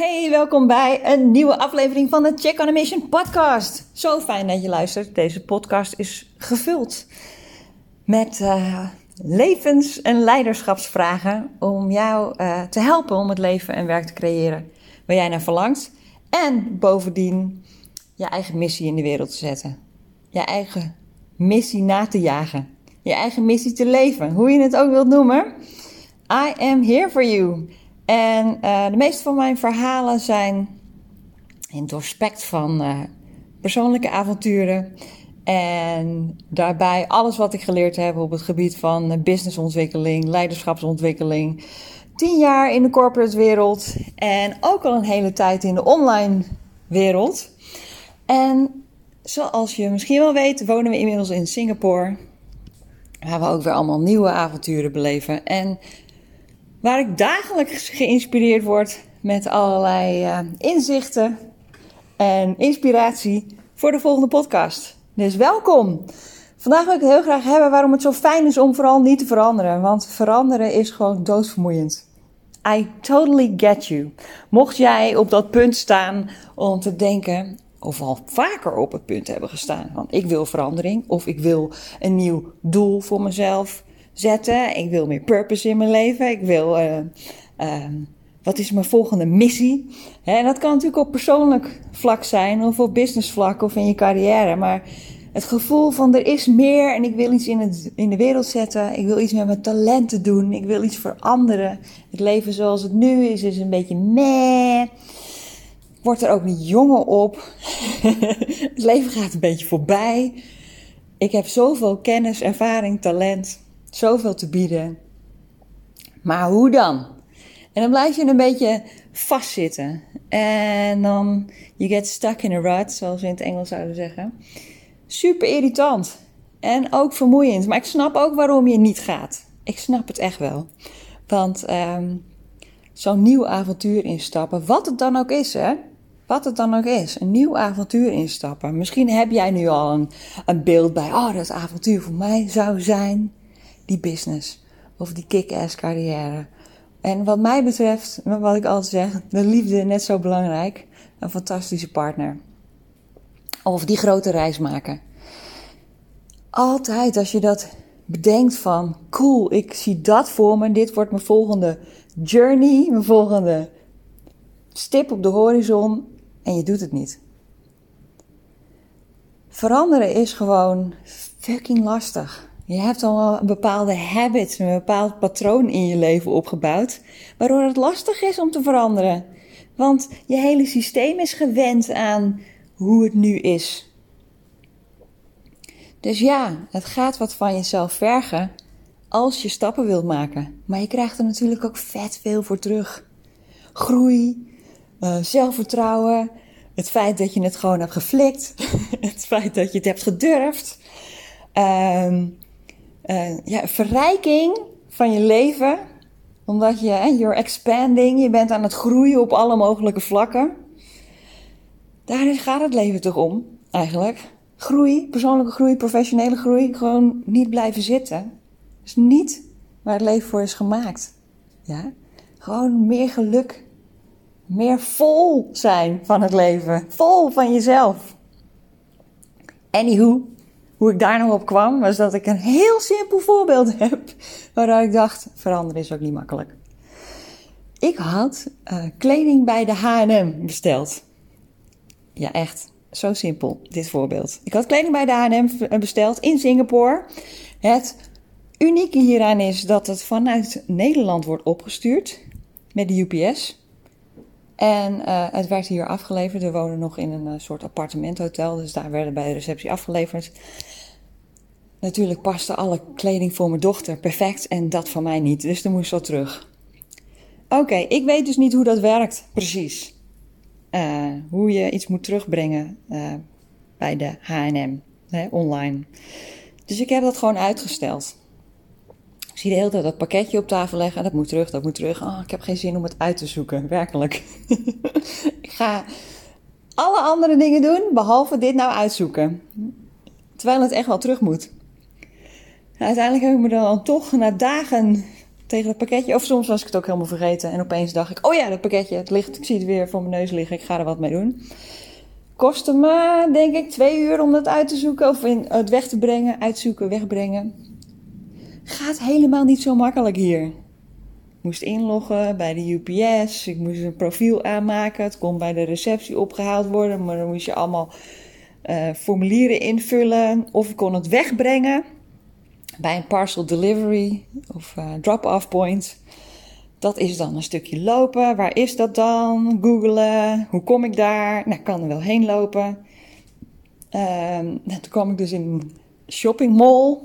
Hey, welkom bij een nieuwe aflevering van de Check on a Mission podcast. Zo fijn dat je luistert. Deze podcast is gevuld met uh, levens- en leiderschapsvragen om jou uh, te helpen om het leven en werk te creëren waar jij naar verlangt. En bovendien je eigen missie in de wereld te zetten. Je eigen missie na te jagen. Je eigen missie te leven, hoe je het ook wilt noemen. I am here for you. En uh, de meeste van mijn verhalen zijn in doorspekt van uh, persoonlijke avonturen. En daarbij alles wat ik geleerd heb op het gebied van businessontwikkeling, leiderschapsontwikkeling. Tien jaar in de corporate wereld en ook al een hele tijd in de online wereld. En zoals je misschien wel weet, wonen we inmiddels in Singapore. Waar we ook weer allemaal nieuwe avonturen beleven. En waar ik dagelijks geïnspireerd word met allerlei uh, inzichten en inspiratie voor de volgende podcast. Dus welkom! Vandaag wil ik het heel graag hebben waarom het zo fijn is om vooral niet te veranderen. Want veranderen is gewoon doodvermoeiend. I totally get you. Mocht jij op dat punt staan om te denken, of al vaker op het punt hebben gestaan, want ik wil verandering of ik wil een nieuw doel voor mezelf zetten. Ik wil meer purpose in mijn leven. Ik wil. Uh, uh, wat is mijn volgende missie? en dat kan natuurlijk op persoonlijk vlak zijn, of op business vlak, of in je carrière. Maar het gevoel van er is meer en ik wil iets in, het, in de wereld zetten. Ik wil iets met mijn talenten doen. Ik wil iets veranderen. Het leven zoals het nu is, is een beetje meh. Wordt er ook niet jonger op. het leven gaat een beetje voorbij. Ik heb zoveel kennis, ervaring, talent. Zoveel te bieden. Maar hoe dan? En dan blijf je een beetje vastzitten. En dan, you get stuck in a rut, zoals we in het Engels zouden zeggen. Super irritant. En ook vermoeiend. Maar ik snap ook waarom je niet gaat. Ik snap het echt wel. Want um, zo'n nieuw avontuur instappen, wat het dan ook is, hè? Wat het dan ook is, een nieuw avontuur instappen. Misschien heb jij nu al een, een beeld bij, oh, dat avontuur voor mij zou zijn die business of die kick-ass carrière. En wat mij betreft, wat ik altijd zeg, de liefde net zo belangrijk. Een fantastische partner. Of die grote reis maken. Altijd als je dat bedenkt van, cool, ik zie dat voor me. Dit wordt mijn volgende journey, mijn volgende stip op de horizon. En je doet het niet. Veranderen is gewoon fucking lastig. Je hebt al een bepaalde habit, een bepaald patroon in je leven opgebouwd, waardoor het lastig is om te veranderen. Want je hele systeem is gewend aan hoe het nu is. Dus ja, het gaat wat van jezelf vergen als je stappen wilt maken. Maar je krijgt er natuurlijk ook vet veel voor terug. Groei, uh, zelfvertrouwen, het feit dat je het gewoon hebt geflikt, het feit dat je het hebt gedurfd. Uh, uh, ja, verrijking van je leven. Omdat je, you're expanding, je bent aan het groeien op alle mogelijke vlakken. Daar gaat het leven toch om, eigenlijk. Groei, persoonlijke groei, professionele groei. Gewoon niet blijven zitten. Dat is niet waar het leven voor is gemaakt. Ja? Gewoon meer geluk. Meer vol zijn van het leven. Vol van jezelf. Anywho, hoe ik daar nou op kwam, was dat ik een heel simpel voorbeeld heb. Waaruit ik dacht, veranderen is ook niet makkelijk. Ik had uh, kleding bij de H&M besteld. Ja, echt. Zo simpel, dit voorbeeld. Ik had kleding bij de H&M besteld in Singapore. Het unieke hieraan is dat het vanuit Nederland wordt opgestuurd met de UPS. En uh, het werd hier afgeleverd. We wonen nog in een soort appartementhotel, dus daar werden bij de receptie afgeleverd. Natuurlijk paste alle kleding voor mijn dochter perfect en dat van mij niet, dus dan moest wel terug. Oké, ik weet dus niet hoe dat werkt, precies. Uh, hoe je iets moet terugbrengen bij de H&M, online. Dus ik heb dat gewoon uitgesteld. Ik zie de hele tijd dat pakketje op tafel leggen. Dat moet terug, dat moet terug. Oh, ik heb geen zin om het uit te zoeken, werkelijk. ik ga alle andere dingen doen, behalve dit nou uitzoeken. Terwijl het echt wel terug moet. Uiteindelijk heb ik me dan toch na dagen tegen het pakketje. Of soms was ik het ook helemaal vergeten. En opeens dacht ik, oh ja, dat pakketje, het ligt, ik zie het weer voor mijn neus liggen. Ik ga er wat mee doen. Kostte me, denk ik, twee uur om dat uit te zoeken. Of in, het weg te brengen, uitzoeken, wegbrengen. Gaat helemaal niet zo makkelijk hier. Ik moest inloggen bij de UPS. Ik moest een profiel aanmaken. Het kon bij de receptie opgehaald worden. Maar dan moest je allemaal uh, formulieren invullen. Of ik kon het wegbrengen bij een parcel delivery of uh, drop-off point. Dat is dan een stukje lopen. Waar is dat dan? Googelen. Hoe kom ik daar? Nou, ik kan er wel heen lopen. Uh, nou, toen kwam ik dus in een shopping mall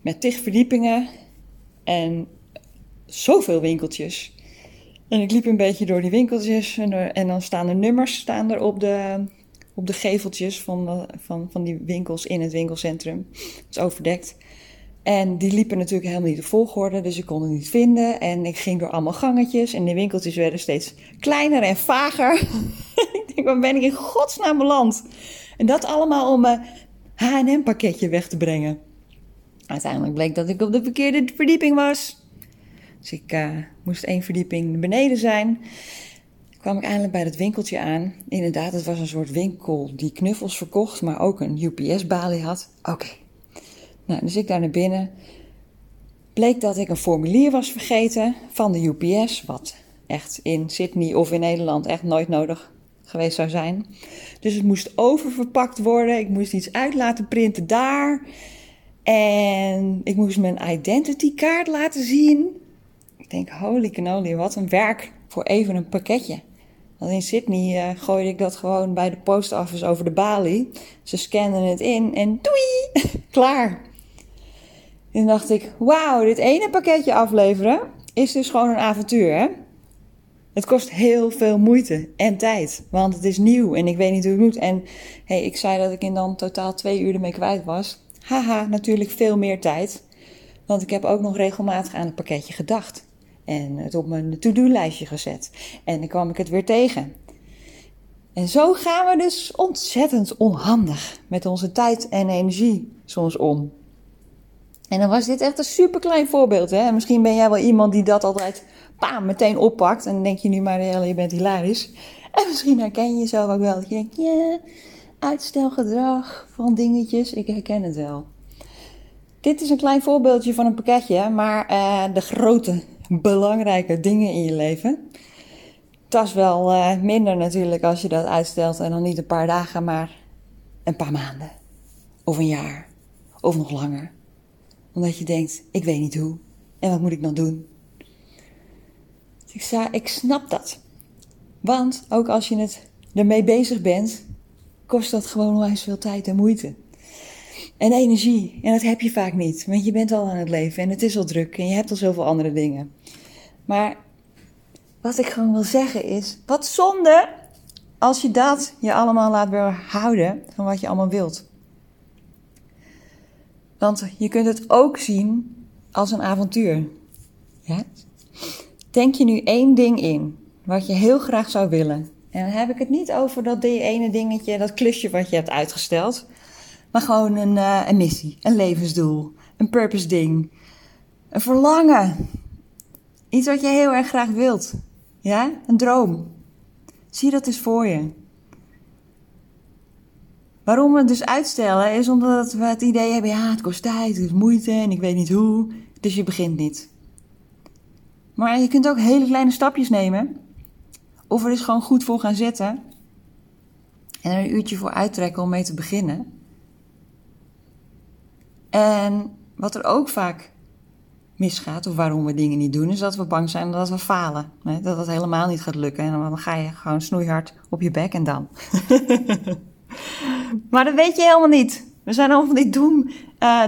met tig verdiepingen en zoveel winkeltjes. En ik liep een beetje door die winkeltjes en, en dan staan er nummers staan er op de, op de geveltjes van, van, van die winkels in het winkelcentrum. Het is overdekt. En die liepen natuurlijk helemaal niet de volgorde, dus ik kon het niet vinden. En ik ging door allemaal gangetjes en de winkeltjes werden steeds kleiner en vager. ik denk, waar ben ik in godsnaam beland? En dat allemaal om mijn H&M pakketje weg te brengen. Uiteindelijk bleek dat ik op de verkeerde verdieping was. Dus ik uh, moest één verdieping beneden zijn. Kwam ik eindelijk bij dat winkeltje aan. Inderdaad, het was een soort winkel die knuffels verkocht, maar ook een UPS-balie had. Oké, nou, dus ik daar naar binnen. Bleek dat ik een formulier was vergeten van de UPS, wat echt in Sydney of in Nederland echt nooit nodig geweest zou zijn. Dus het moest oververpakt worden. Ik moest iets uit laten printen daar. En ik moest mijn identity kaart laten zien. Ik denk, holy cannoli, wat een werk voor even een pakketje. Want in Sydney uh, gooide ik dat gewoon bij de post office over de balie. Ze scanden het in en doei, klaar. En dacht ik, wauw, dit ene pakketje afleveren is dus gewoon een avontuur, hè? Het kost heel veel moeite en tijd, want het is nieuw en ik weet niet hoe het moet. En hey, ik zei dat ik in dan totaal twee uur ermee kwijt was. Haha, natuurlijk veel meer tijd, want ik heb ook nog regelmatig aan het pakketje gedacht. En het op mijn to-do-lijstje gezet. En dan kwam ik het weer tegen. En zo gaan we dus ontzettend onhandig met onze tijd en energie soms om. En dan was dit echt een super klein voorbeeld. Hè? misschien ben jij wel iemand die dat altijd paam, meteen oppakt. En dan denk je nu maar, je bent hilarisch. En misschien herken je jezelf ook wel. Dat je denkt, ja, uitstelgedrag van dingetjes. Ik herken het wel. Dit is een klein voorbeeldje van een pakketje. Maar uh, de grote, belangrijke dingen in je leven. Dat is wel uh, minder natuurlijk als je dat uitstelt. En dan niet een paar dagen, maar een paar maanden. Of een jaar. Of nog langer omdat je denkt, ik weet niet hoe. En wat moet ik dan doen? Dus ik zei, ik snap dat. Want ook als je het ermee bezig bent, kost dat gewoon onwijs veel tijd en moeite. En energie. En dat heb je vaak niet. Want je bent al aan het leven en het is al druk en je hebt al zoveel andere dingen. Maar wat ik gewoon wil zeggen is, wat zonde als je dat je allemaal laat weerhouden van wat je allemaal wilt. Want je kunt het ook zien als een avontuur. Ja? Denk je nu één ding in wat je heel graag zou willen. En dan heb ik het niet over dat die ene dingetje, dat klusje wat je hebt uitgesteld. Maar gewoon een, uh, een missie, een levensdoel, een purpose ding. Een verlangen. Iets wat je heel erg graag wilt. Ja? Een droom. Zie dat eens voor je. Waarom we het dus uitstellen is omdat we het idee hebben, ja, het kost tijd, het is moeite en ik weet niet hoe. Dus je begint niet. Maar je kunt ook hele kleine stapjes nemen. Of er dus gewoon goed voor gaan zitten. En er een uurtje voor uittrekken om mee te beginnen. En wat er ook vaak misgaat, of waarom we dingen niet doen, is dat we bang zijn dat we falen. Dat het helemaal niet gaat lukken. En dan ga je gewoon snoeihard op je bek en dan. Maar dat weet je helemaal niet. We zijn allemaal van die doem, uh.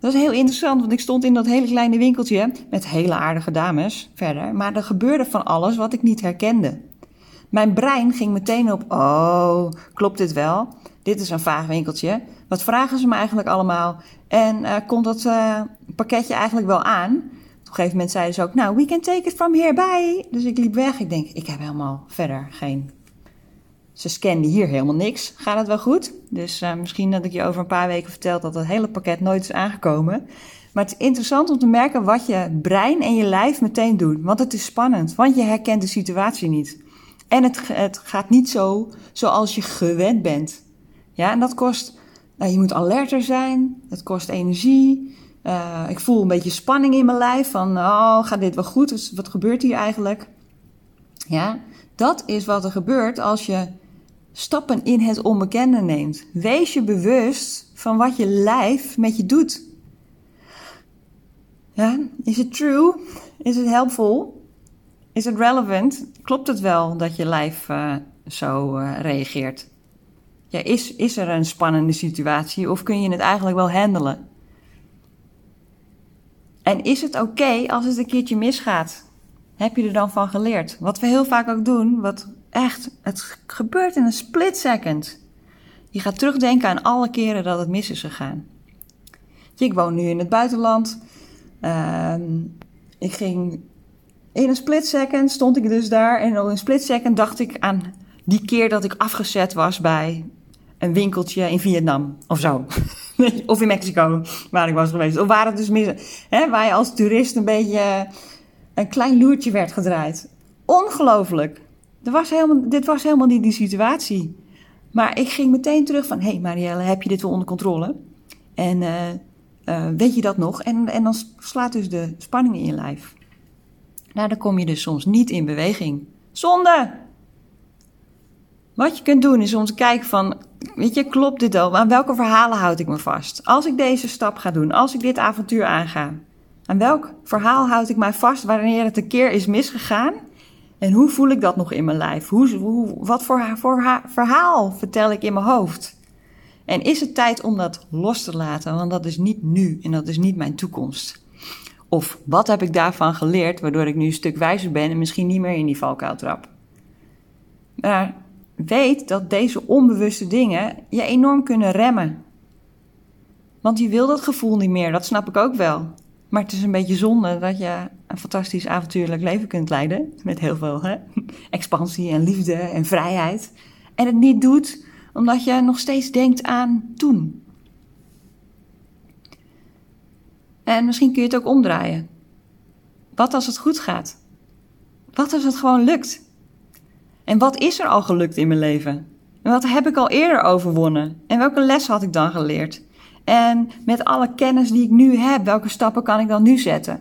Dat was heel interessant, want ik stond in dat hele kleine winkeltje met hele aardige dames verder. Maar er gebeurde van alles wat ik niet herkende. Mijn brein ging meteen op: oh, klopt dit wel? Dit is een vaag winkeltje. Wat vragen ze me eigenlijk allemaal? En uh, komt dat uh, pakketje eigenlijk wel aan? Op een gegeven moment zeiden ze ook: Nou, we can take it from here, bye. Dus ik liep weg. Ik denk: Ik heb helemaal verder geen ze scande hier helemaal niks. Gaat het wel goed? Dus uh, misschien dat ik je over een paar weken vertel dat het hele pakket nooit is aangekomen. Maar het is interessant om te merken wat je brein en je lijf meteen doen. Want het is spannend, want je herkent de situatie niet. En het, het gaat niet zo zoals je gewend bent. Ja, en dat kost, nou, je moet alerter zijn, het kost energie. Uh, ik voel een beetje spanning in mijn lijf van, oh, gaat dit wel goed? Dus wat gebeurt hier eigenlijk? Ja, dat is wat er gebeurt als je stappen in het onbekende neemt. Wees je bewust van wat je lijf met je doet. Ja, is het true? Is het helpful? Is het relevant? Klopt het wel dat je lijf uh, zo uh, reageert? Is, is er een spannende situatie of kun je het eigenlijk wel handelen? En is het oké als het een keertje misgaat? Heb je er dan van geleerd? Wat we heel vaak ook doen, wat echt, het gebeurt in een split second. Je gaat terugdenken aan alle keren dat het mis is gegaan. Ik woon nu in het buitenland. Uh, ik ging in een split second stond ik dus daar en in een split second dacht ik aan die keer dat ik afgezet was bij een winkeltje in Vietnam of zo. of in Mexico, waar ik was geweest. Of waar het dus mis, hè, waar je als toerist een beetje een klein loertje werd gedraaid. Ongelooflijk. Was helemaal, dit was helemaal niet die situatie. Maar ik ging meteen terug van, hé hey Marielle, heb je dit wel onder controle? En uh, uh, weet je dat nog? En, en dan slaat dus de spanning in je lijf. Nou, dan kom je dus soms niet in beweging. Zonde! Wat je kunt doen is om te kijken van, weet je, klopt dit al? Aan welke verhalen houd ik me vast? Als ik deze stap ga doen, als ik dit avontuur aanga, aan welk verhaal houd ik mij vast wanneer het een keer is misgegaan? En hoe voel ik dat nog in mijn lijf? Hoe, wat voor, voor verhaal vertel ik in mijn hoofd? En is het tijd om dat los te laten? Want dat is niet nu en dat is niet mijn toekomst. Of wat heb ik daarvan geleerd, waardoor ik nu een stuk wijzer ben en misschien niet meer in die valkuil trap? Maar weet dat deze onbewuste dingen je enorm kunnen remmen. Want je wil dat gevoel niet meer, dat snap ik ook wel. Maar het is een beetje zonde dat je een fantastisch avontuurlijk leven kunt leiden. Met heel veel expansie en liefde en vrijheid. En het niet doet omdat je nog steeds denkt aan toen. En misschien kun je het ook omdraaien. Wat als het goed gaat? Wat als het gewoon lukt? En wat is er al gelukt in mijn leven? En wat heb ik al eerder overwonnen? En welke les had ik dan geleerd? En met alle kennis die ik nu heb, welke stappen kan ik dan nu zetten?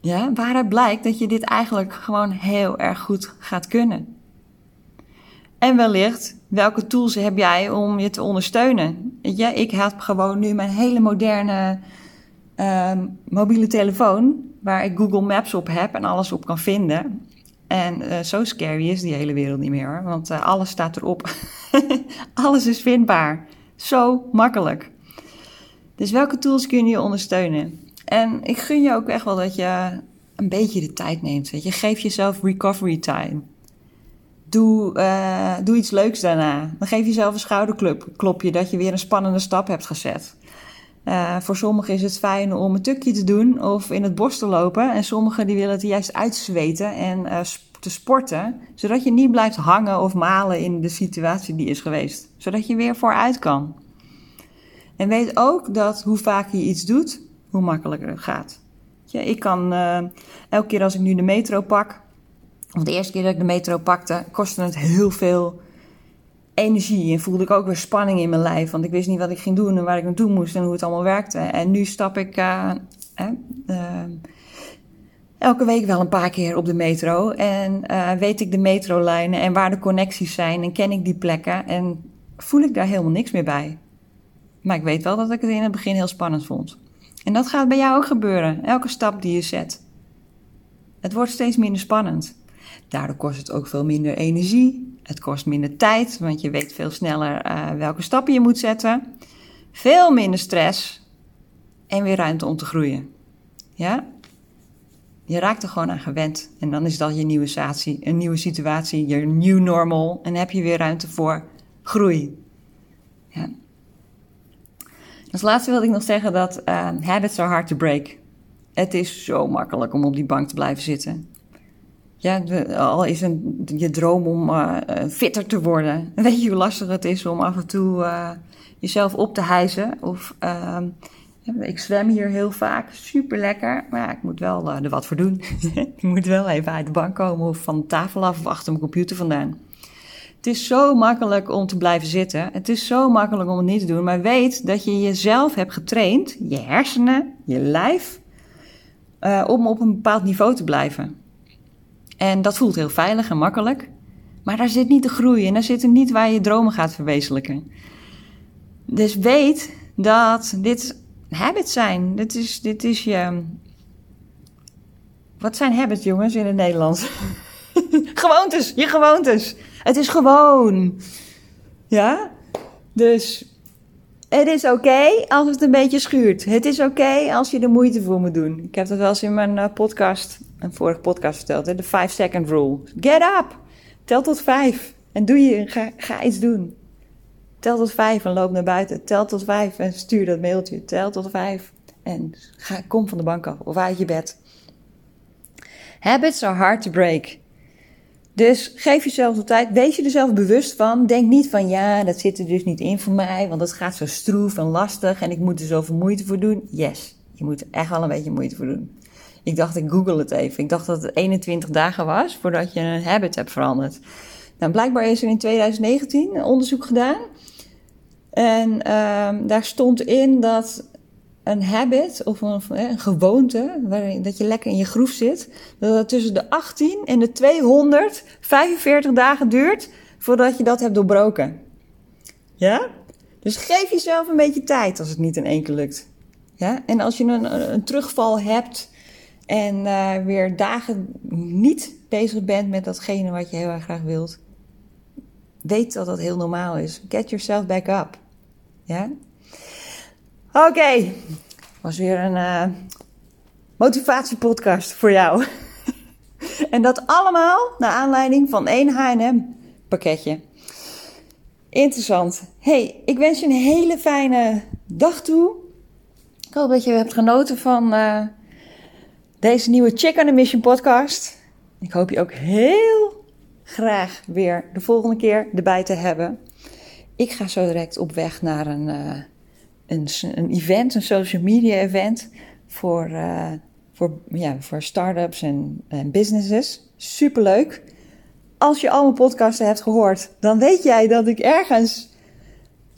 Ja, waaruit blijkt dat je dit eigenlijk gewoon heel erg goed gaat kunnen. En wellicht, welke tools heb jij om je te ondersteunen? Weet ik heb gewoon nu mijn hele moderne uh, mobiele telefoon, waar ik Google Maps op heb en alles op kan vinden. En uh, zo scary is die hele wereld niet meer, hoor, want uh, alles staat erop. alles is vindbaar. Zo makkelijk. Dus welke tools kun je ondersteunen? En ik gun je ook echt wel dat je een beetje de tijd neemt. Weet je. Geef jezelf recovery time. Doe, uh, doe iets leuks daarna. Dan geef jezelf een schouderklopje dat je weer een spannende stap hebt gezet. Uh, voor sommigen is het fijn om een tukje te doen of in het bos te lopen. En sommigen die willen het juist uitzweten en uh, te sporten. Zodat je niet blijft hangen of malen in de situatie die is geweest. Zodat je weer vooruit kan. En weet ook dat hoe vaker je iets doet, hoe makkelijker het gaat. Ja, ik kan uh, elke keer als ik nu de metro pak, of de eerste keer dat ik de metro pakte, kostte het heel veel energie. En voelde ik ook weer spanning in mijn lijf. Want ik wist niet wat ik ging doen en waar ik naartoe moest en hoe het allemaal werkte. En nu stap ik uh, uh, elke week wel een paar keer op de metro. En weet ik de metrolijnen en waar de connecties zijn. En ken ik die plekken. En voel ik daar helemaal niks meer bij. Maar ik weet wel dat ik het in het begin heel spannend vond. En dat gaat bij jou ook gebeuren. Elke stap die je zet. Het wordt steeds minder spannend. Daardoor kost het ook veel minder energie. Het kost minder tijd, want je weet veel sneller uh, welke stappen je moet zetten. Veel minder stress en weer ruimte om te groeien. Ja? Je raakt er gewoon aan gewend. En dan is dat je nieuwe situatie, een nieuwe situatie, je new normal. En heb je weer ruimte voor groei. Ja. Als laatste wilde ik nog zeggen dat uh, habits are hard to break. Het is zo makkelijk om op die bank te blijven zitten. Ja, al is een, je droom om uh, fitter te worden. Weet je hoe lastig het is om af en toe uh, jezelf op te hijsen. Of ehm, ik zwem hier heel vaak, super lekker. Maar ja, ik moet wel er wat voor doen. ik moet wel even uit de bank komen of van de tafel af of achter mijn computer vandaan. Het is zo makkelijk om te blijven zitten. Het is zo makkelijk om het niet te doen. Maar weet dat je jezelf hebt getraind, je hersenen, je lijf, om op een bepaald niveau te blijven. En dat voelt heel veilig en makkelijk. Maar daar zit niet de groei en daar zit er niet waar je dromen gaat verwezenlijken. Dus weet dat dit habits zijn. Dit is, dit is je. Wat zijn habits, jongens, in het Nederlands? gewoontes, je gewoontes. Het is gewoon. Ja? Dus het is oké als het een beetje schuurt. Het is oké als je er moeite voor moet doen. Ik heb dat wel eens in mijn uh, podcast, een vorige podcast verteld, de 5 second rule. Get up! Tel tot 5 en doe je, ga, ga iets doen. Tel tot 5 en loop naar buiten. Tel tot 5 en stuur dat mailtje. Tel tot 5 en ga, kom van de bank af of uit je bed. Habits are hard to break. Dus geef jezelf de tijd. Wees je er zelf bewust van. Denk niet van ja, dat zit er dus niet in voor mij. Want het gaat zo stroef en lastig. En ik moet er zoveel moeite voor doen. Yes, je moet er echt wel een beetje moeite voor doen. Ik dacht, ik google het even. Ik dacht dat het 21 dagen was voordat je een habit hebt veranderd. Nou, blijkbaar is er in 2019 een onderzoek gedaan. En um, daar stond in dat een habit of een, een gewoonte, waarin, dat je lekker in je groef zit, dat het tussen de 18 en de 245 dagen duurt voordat je dat hebt doorbroken. Ja? Dus geef jezelf een beetje tijd als het niet in één keer lukt. Ja? En als je een, een terugval hebt en uh, weer dagen niet bezig bent met datgene wat je heel erg graag wilt, weet dat dat heel normaal is. Get yourself back up. Ja? Oké, okay. was weer een uh, motivatiepodcast voor jou. en dat allemaal naar aanleiding van één H&M pakketje. Interessant. Hey, ik wens je een hele fijne dag toe. Ik hoop dat je hebt genoten van uh, deze nieuwe Check on a Mission podcast. Ik hoop je ook heel graag weer de volgende keer erbij te hebben. Ik ga zo direct op weg naar een... Uh, een, een event, een social media event voor, uh, voor, ja, voor start-ups en, en businesses. Superleuk. Als je al mijn podcasten hebt gehoord, dan weet jij dat ik ergens,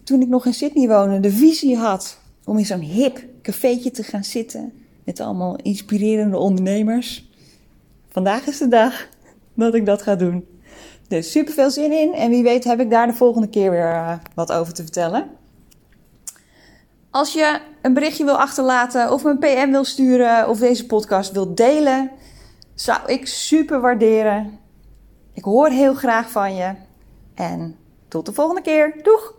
toen ik nog in Sydney woonde, de visie had om in zo'n hip cafeetje te gaan zitten met allemaal inspirerende ondernemers. Vandaag is de dag dat ik dat ga doen. Dus super veel zin in en wie weet heb ik daar de volgende keer weer uh, wat over te vertellen. Als je een berichtje wil achterlaten of een PM wil sturen of deze podcast wil delen, zou ik super waarderen. Ik hoor heel graag van je. En tot de volgende keer. Doeg!